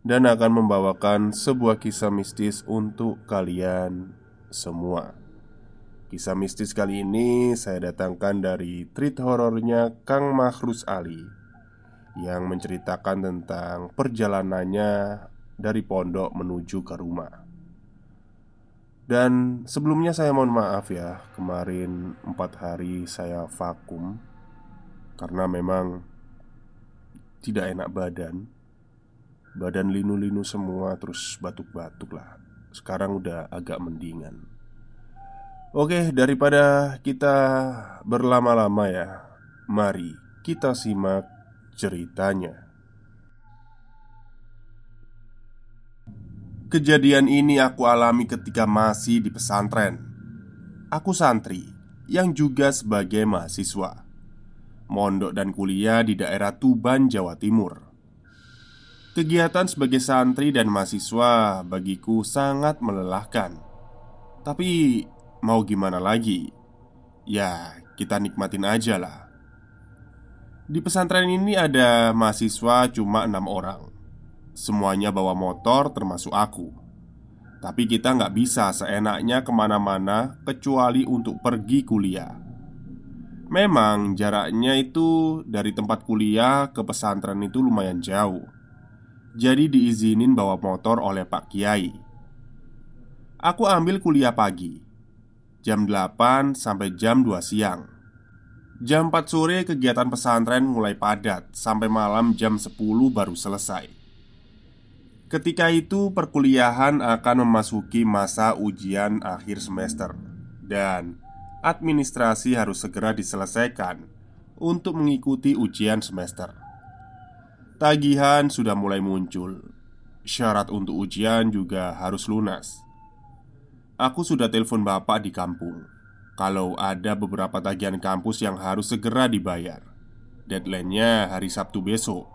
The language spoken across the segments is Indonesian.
dan akan membawakan sebuah kisah mistis untuk kalian semua. Kisah mistis kali ini saya datangkan dari treat horornya Kang Mahrus Ali yang menceritakan tentang perjalanannya dari pondok menuju ke rumah. Dan sebelumnya saya mohon maaf ya Kemarin empat hari saya vakum Karena memang Tidak enak badan Badan linu-linu semua terus batuk-batuk lah. Sekarang udah agak mendingan. Oke daripada kita berlama-lama ya Mari kita simak ceritanya. Kejadian ini aku alami ketika masih di pesantren. Aku santri yang juga sebagai mahasiswa. Mondok dan kuliah di daerah Tuban, Jawa Timur Kegiatan sebagai santri dan mahasiswa bagiku sangat melelahkan. Tapi mau gimana lagi? Ya, kita nikmatin aja lah. Di pesantren ini ada mahasiswa cuma enam orang. Semuanya bawa motor termasuk aku. Tapi kita nggak bisa seenaknya ke mana-mana kecuali untuk pergi kuliah. Memang jaraknya itu dari tempat kuliah ke pesantren itu lumayan jauh jadi diizinin bawa motor oleh Pak Kiai. Aku ambil kuliah pagi Jam 8 sampai jam 2 siang. Jam 4 sore kegiatan pesantren mulai padat Sampai malam jam 10 baru selesai. Ketika itu perkuliahan akan memasuki masa ujian akhir semester Dan administrasi harus segera diselesaikan Untuk mengikuti ujian semester Tagihan sudah mulai muncul. Syarat untuk ujian juga harus lunas. Aku sudah telepon bapak di kampung. Kalau ada beberapa tagihan kampus yang harus segera dibayar. Deadline-nya hari Sabtu besok.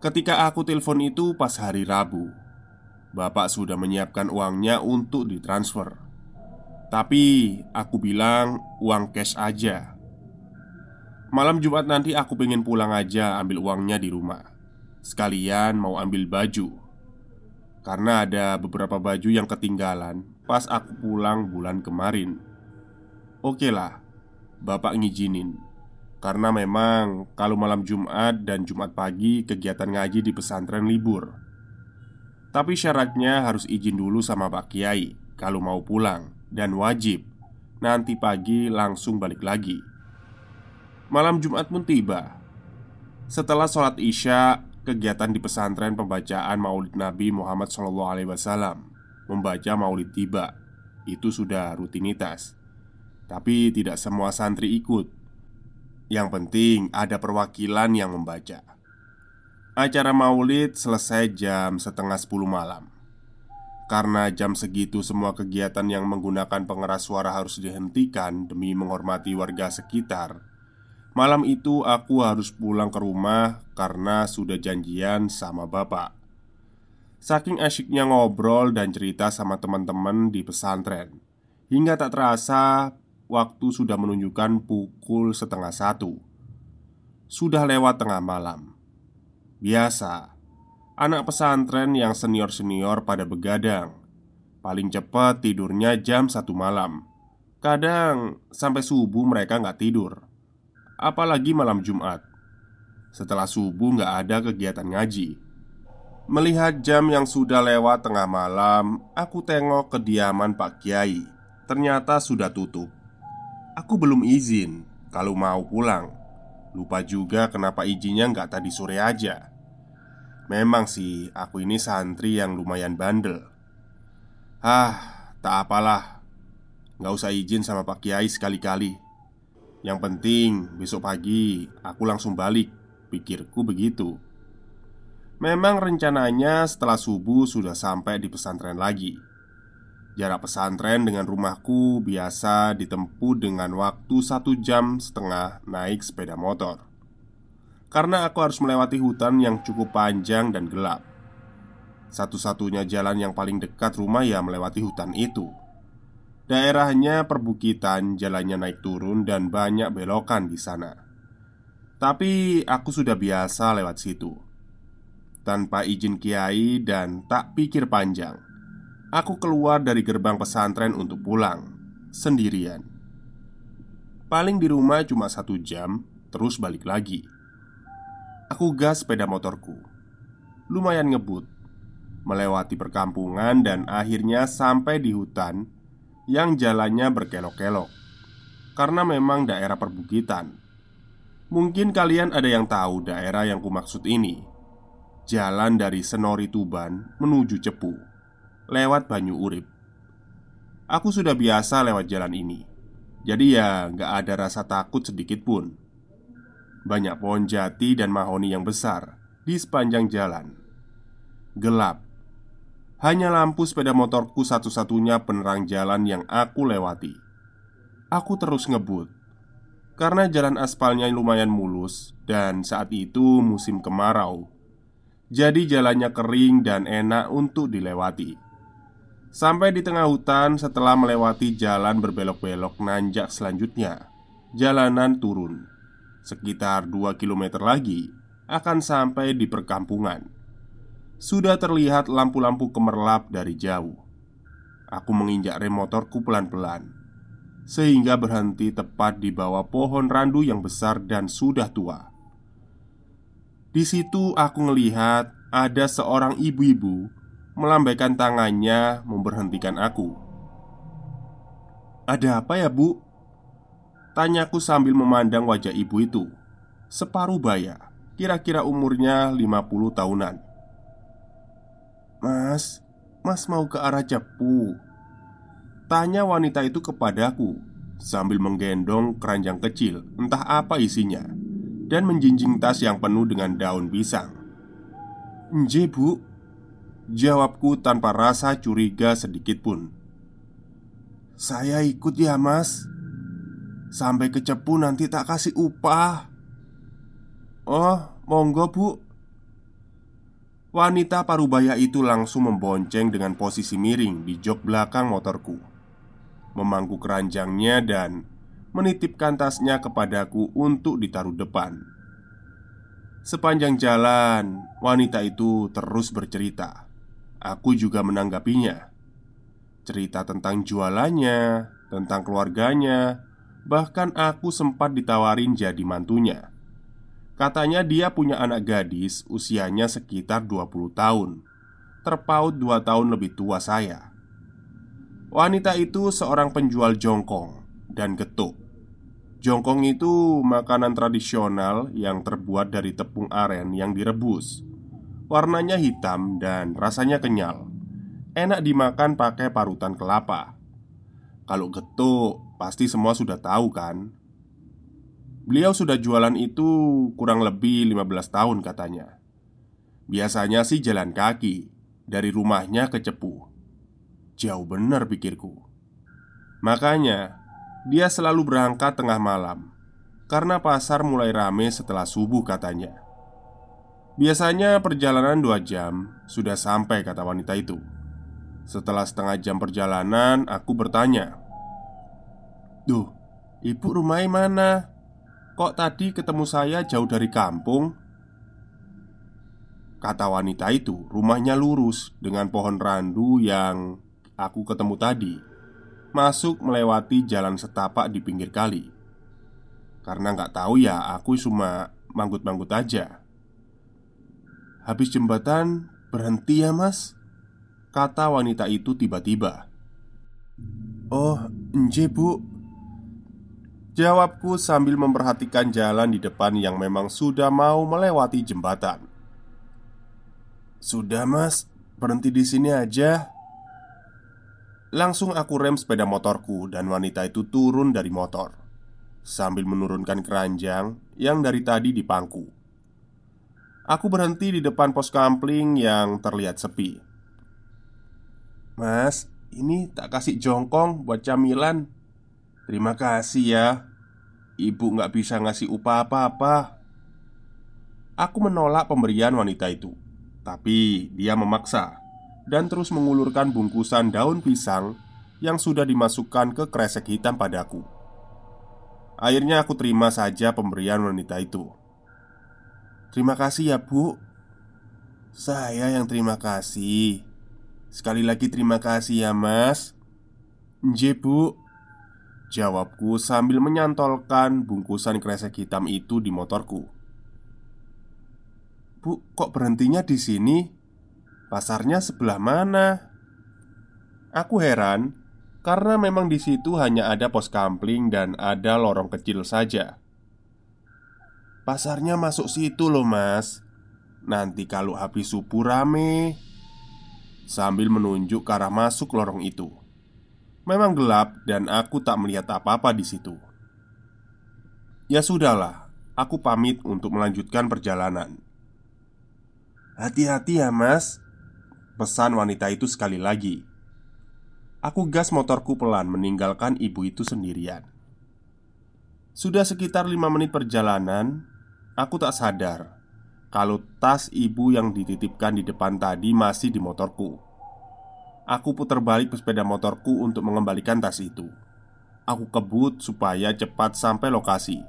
Ketika aku telepon itu pas hari Rabu, bapak sudah menyiapkan uangnya untuk ditransfer. Tapi aku bilang uang cash aja Malam Jumat nanti aku pengen pulang aja ambil uangnya di rumah. Sekalian mau ambil baju. Karena ada beberapa baju yang ketinggalan Pas aku pulang bulan kemarin. Oke lah Bapak ngizinin. Karena memang kalau malam Jumat dan Jumat pagi kegiatan ngaji di pesantren libur. Tapi syaratnya harus izin dulu sama Pak Kiai Kalau mau pulang Dan wajib. Nanti pagi langsung balik lagi Malam Jumat pun tiba. Setelah sholat isya Kegiatan di pesantren pembacaan maulid Nabi Muhammad SAW Membaca maulid tiba. Itu sudah rutinitas. Tapi tidak semua santri ikut. Yang penting ada perwakilan yang membaca. Acara maulid selesai jam setengah sepuluh malam. Karena jam segitu semua kegiatan yang menggunakan pengeras suara harus dihentikan Demi menghormati warga sekitar Malam itu aku harus pulang ke rumah karena sudah janjian sama bapak. Saking asyiknya ngobrol dan cerita sama teman-teman di pesantren, hingga tak terasa waktu sudah menunjukkan pukul setengah satu. Sudah lewat tengah malam. Biasa, anak pesantren yang senior-senior pada begadang. Paling cepat tidurnya jam satu malam. Kadang sampai subuh mereka nggak tidur apalagi malam Jumat. Setelah subuh nggak ada kegiatan ngaji. Melihat jam yang sudah lewat tengah malam, aku tengok kediaman Pak Kiai. Ternyata sudah tutup. Aku belum izin kalau mau pulang. Lupa juga kenapa izinnya nggak tadi sore aja. Memang sih, aku ini santri yang lumayan bandel. Ah, tak apalah. Nggak usah izin sama Pak Kiai sekali-kali. Yang penting besok pagi aku langsung balik. Pikirku begitu. Memang rencananya setelah subuh sudah sampai di pesantren lagi. Jarak pesantren dengan rumahku biasa ditempuh dengan waktu satu jam setengah naik sepeda motor. Karena aku harus melewati hutan yang cukup panjang dan gelap. Satu-satunya jalan yang paling dekat rumah ya melewati hutan itu Daerahnya perbukitan, jalannya naik turun dan banyak belokan di sana. Tapi aku sudah biasa lewat situ. Tanpa izin kiai dan tak pikir panjang, Aku keluar dari gerbang pesantren untuk pulang Sendirian Paling di rumah cuma satu jam Terus balik lagi Aku gas sepeda motorku Lumayan ngebut Melewati perkampungan dan akhirnya sampai di hutan Yang jalannya berkelok-kelok Karena memang daerah perbukitan Mungkin kalian ada yang tahu daerah yang kumaksud ini Jalan dari Senori Tuban menuju Cepu lewat Banyu Urip. Aku sudah biasa lewat jalan ini, jadi ya nggak ada rasa takut sedikit pun. Banyak pohon jati dan mahoni yang besar di sepanjang jalan. Gelap, hanya lampu sepeda motorku satu-satunya penerang jalan yang aku lewati. Aku terus ngebut karena jalan aspalnya lumayan mulus dan saat itu musim kemarau. Jadi jalannya kering dan enak untuk dilewati. Sampai di tengah hutan setelah melewati jalan berbelok-belok nanjak selanjutnya Jalanan turun Sekitar 2 km lagi akan sampai di perkampungan Sudah terlihat lampu-lampu kemerlap dari jauh Aku menginjak rem motorku pelan-pelan Sehingga berhenti tepat di bawah pohon randu yang besar dan sudah tua Di situ aku melihat ada seorang ibu-ibu melambaikan tangannya memberhentikan aku. "Ada apa ya, Bu?" Tanyaku sambil memandang wajah ibu itu. Separuh baya, kira-kira umurnya 50 tahunan. "Mas, Mas mau ke arah Cepu?" Tanya wanita itu kepadaku sambil menggendong keranjang kecil, entah apa isinya, dan menjinjing tas yang penuh dengan daun pisang. "Nje, Bu," Jawabku tanpa rasa curiga sedikit pun Saya ikut ya mas Sampai ke Cepu nanti tak kasih upah Oh, monggo bu Wanita parubaya itu langsung membonceng dengan posisi miring di jok belakang motorku. Memangku keranjangnya dan menitipkan tasnya kepadaku untuk ditaruh depan. Sepanjang jalan, wanita itu terus bercerita. Aku juga menanggapinya. Cerita tentang jualannya, tentang keluarganya Bahkan aku sempat ditawarin jadi mantunya Katanya dia punya anak gadis usianya sekitar 20 tahun. Terpaut 2 tahun lebih tua saya. Wanita itu seorang penjual jongkong dan getuk. Jongkong itu makanan tradisional yang terbuat dari tepung aren yang direbus. Warnanya hitam dan rasanya kenyal. Enak dimakan pakai parutan kelapa. Kalau getuk, pasti semua sudah tahu kan? Beliau sudah jualan itu kurang lebih 15 tahun katanya. Biasanya sih jalan kaki Dari rumahnya ke Cepu. Jauh benar pikirku. Makanya Dia selalu berangkat tengah malam Karena pasar mulai rame setelah subuh katanya. Biasanya perjalanan dua jam sudah sampai kata wanita itu. Setelah setengah jam perjalanan aku bertanya Duh, ibu rumahnya mana? Kok tadi ketemu saya jauh dari kampung? Kata wanita itu rumahnya lurus dengan pohon randu yang aku ketemu tadi. Masuk melewati jalan setapak di pinggir kali. Karena nggak tahu ya aku cuma manggut-manggut aja. Habis jembatan berhenti ya mas Kata wanita itu tiba-tiba. Oh, enje bu Jawabku sambil memperhatikan jalan di depan yang memang sudah mau melewati jembatan. Sudah mas, berhenti di sini aja. Langsung aku rem sepeda motorku dan wanita itu turun dari motor. Sambil menurunkan keranjang yang dari tadi dipangku Aku berhenti di depan pos kampling yang terlihat sepi. "Mas, Ini tak kasih jongkong buat camilan. Terima kasih ya Ibu nggak bisa ngasih upah apa-apa. Aku menolak pemberian wanita itu Tapi dia memaksa Dan terus mengulurkan bungkusan daun pisang Yang sudah dimasukkan ke kresek hitam padaku Akhirnya aku terima saja pemberian wanita itu. Terima kasih ya bu. Saya yang terima kasih. Sekali lagi terima kasih ya mas. Nje bu Jawabku sambil menyantolkan bungkusan kresek hitam itu di motorku Bu, kok berhentinya di sini? Pasarnya sebelah mana? Aku heran karena memang di situ hanya ada pos kampling dan ada lorong kecil saja. Pasarnya masuk situ loh mas Nanti kalau habis subuh rame Sambil menunjuk ke arah masuk lorong itu Memang gelap dan aku tak melihat apa-apa di situ. Ya sudahlah Aku pamit untuk melanjutkan perjalanan. Hati-hati ya mas. Pesan wanita itu sekali lagi. Aku gas motorku pelan meninggalkan ibu itu sendirian. Sudah sekitar lima menit perjalanan Aku tak sadar kalau tas ibu yang dititipkan di depan tadi masih di motorku. Aku putar balik sepeda motorku untuk mengembalikan tas itu. Aku kebut supaya cepat sampai lokasi.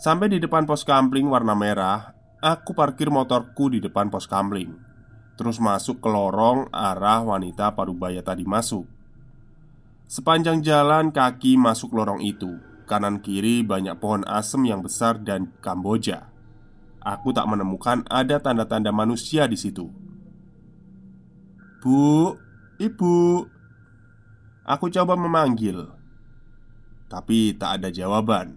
Sampai di depan pos kamling warna merah, aku parkir motorku di depan pos kamling. Terus masuk ke lorong arah wanita parubaya tadi masuk. Sepanjang jalan kaki masuk lorong itu Kanan kiri banyak pohon asem yang besar dan kamboja. Aku tak menemukan ada tanda-tanda manusia di situ. Bu, ibu, aku coba memanggil, tapi tak ada jawaban.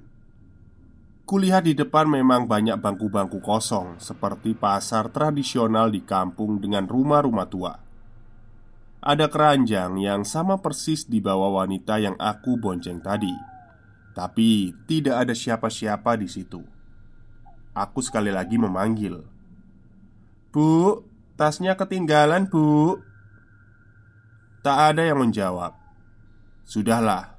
Kulihat di depan memang banyak bangku-bangku kosong, seperti pasar tradisional di kampung dengan rumah-rumah tua. Ada keranjang yang sama persis di bawah wanita yang aku bonceng tadi. Tapi tidak ada siapa-siapa di situ. Aku sekali lagi memanggil, "Bu, tasnya ketinggalan, Bu." Tak ada yang menjawab. Sudahlah,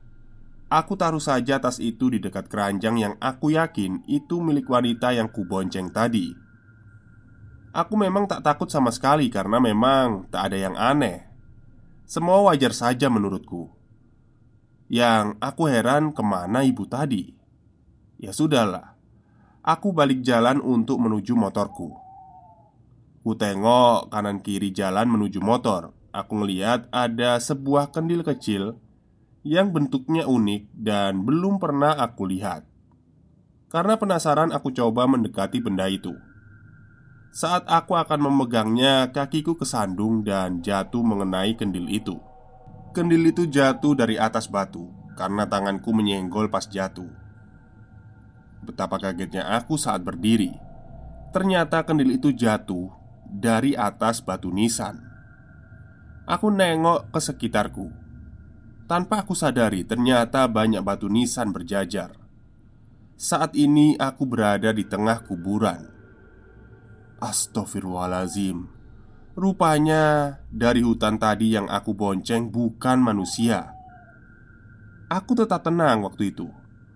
aku taruh saja tas itu di dekat keranjang yang aku yakin itu milik wanita yang kubonceng tadi. Aku memang tak takut sama sekali karena memang tak ada yang aneh. Semua wajar saja menurutku. Yang aku heran ke mana ibu tadi Ya sudahlah Aku balik jalan untuk menuju motorku Ku tengok kanan kiri jalan menuju motor Aku melihat ada sebuah kendil kecil Yang bentuknya unik dan belum pernah aku lihat Karena penasaran aku coba mendekati benda itu Saat aku akan memegangnya, kakiku kesandung dan jatuh mengenai kendil itu. Kendil itu jatuh dari atas batu karena tanganku menyenggol pas jatuh. Betapa kagetnya aku saat berdiri. Ternyata kendil itu jatuh dari atas batu nisan. Aku nengok ke sekitarku. Tanpa aku sadari, ternyata banyak batu nisan berjajar. Saat ini aku berada di tengah kuburan. Astaghfirullahalazim. Rupanya dari hutan tadi yang aku bonceng bukan manusia Aku tetap tenang waktu itu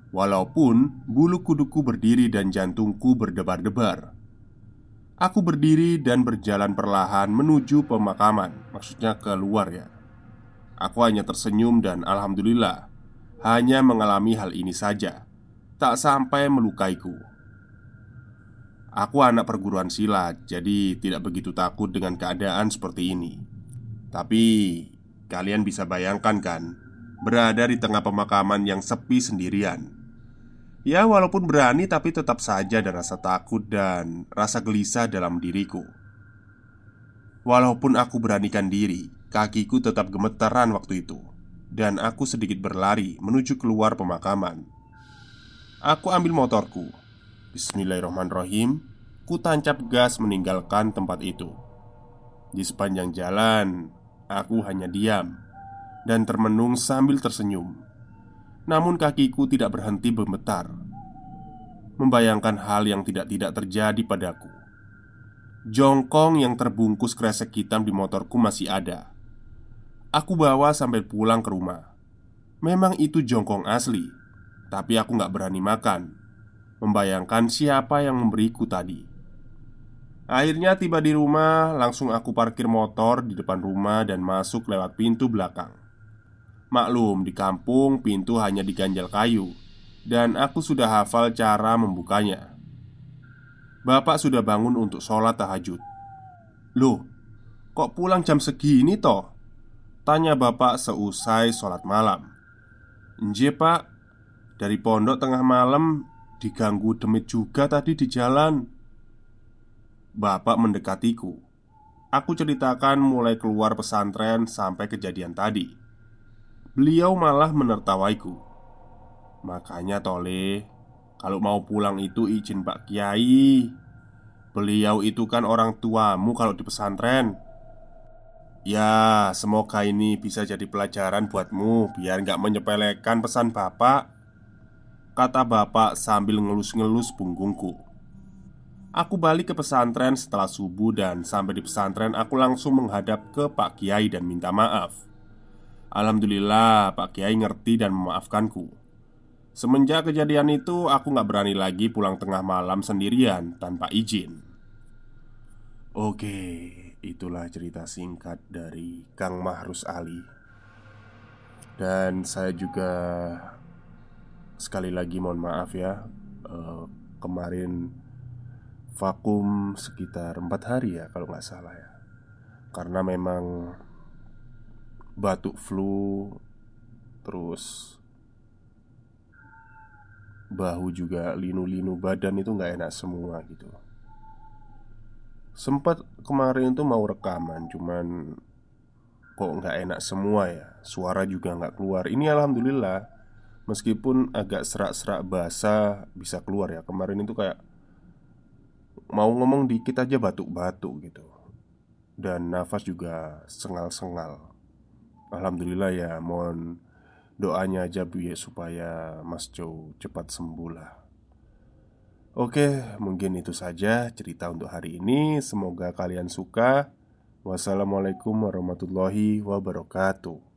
Walaupun bulu kuduku berdiri dan jantungku berdebar-debar Aku berdiri dan berjalan perlahan menuju pemakaman Maksudnya keluar ya Aku hanya tersenyum dan Alhamdulillah Hanya mengalami hal ini saja Tak sampai melukaiku Aku anak perguruan silat, jadi tidak begitu takut dengan keadaan seperti ini. Tapi kalian bisa bayangkan kan, berada di tengah pemakaman yang sepi sendirian. Ya, walaupun berani, tapi tetap saja ada rasa takut dan rasa gelisah dalam diriku. Walaupun aku beranikan diri, kakiku tetap gemetaran waktu itu, dan aku sedikit berlari menuju keluar pemakaman. Aku ambil motorku Bismillahirrahmanirrahim Ku tancap gas meninggalkan tempat itu Di sepanjang jalan Aku hanya diam Dan termenung sambil tersenyum Namun kakiku tidak berhenti bergetar Membayangkan hal yang tidak-tidak terjadi padaku. Jongkong yang terbungkus kresek hitam di motorku masih ada. Aku bawa sampai pulang ke rumah. Memang itu jongkong asli Tapi aku gak berani makan Membayangkan siapa yang memberiku tadi. Akhirnya tiba di rumah, langsung aku parkir motor di depan rumah dan masuk lewat pintu belakang. Maklum, di kampung pintu hanya diganjal kayu, dan aku sudah hafal cara membukanya. Bapak sudah bangun untuk sholat tahajud. Loh, kok pulang jam segini toh? Tanya bapak seusai sholat malam. Nje pak, dari pondok tengah malam diganggu demit juga tadi di jalan. Bapak mendekatiku. Aku ceritakan mulai keluar pesantren sampai kejadian tadi. Beliau malah menertawaiku. Makanya Tole, kalau mau pulang itu izin Pak Kiai. Beliau itu kan orang tuamu kalau di pesantren. Ya, semoga ini bisa jadi pelajaran buatmu biar nggak menyepelekan pesan bapak Kata bapak sambil ngelus-ngelus punggungku Aku balik ke pesantren setelah subuh dan sampai di pesantren aku langsung menghadap ke Pak Kiai dan minta maaf Alhamdulillah Pak Kiai ngerti dan memaafkanku. Semenjak kejadian itu aku gak berani lagi pulang tengah malam sendirian tanpa izin. Oke, itulah cerita singkat dari Kang Mahrus Ali. Dan saya juga sekali lagi mohon maaf ya uh, Kemarin vakum sekitar empat hari ya kalau nggak salah ya. Karena memang batuk flu Terus Bahu juga linu-linu badan itu nggak enak semua gitu. Sempat kemarin itu mau rekaman Cuman Kok nggak enak semua ya. Suara juga nggak keluar. Ini Alhamdulillah Meskipun agak serak-serak basah Bisa keluar ya. Kemarin itu kayak Mau ngomong dikit aja batuk-batuk gitu. Dan nafas juga sengal-sengal Alhamdulillah ya Mohon doanya aja bu ya Supaya Mas Joe cepat sembuh lah. Oke mungkin itu saja cerita untuk hari ini. Semoga kalian suka. Wassalamualaikum warahmatullahi wabarakatuh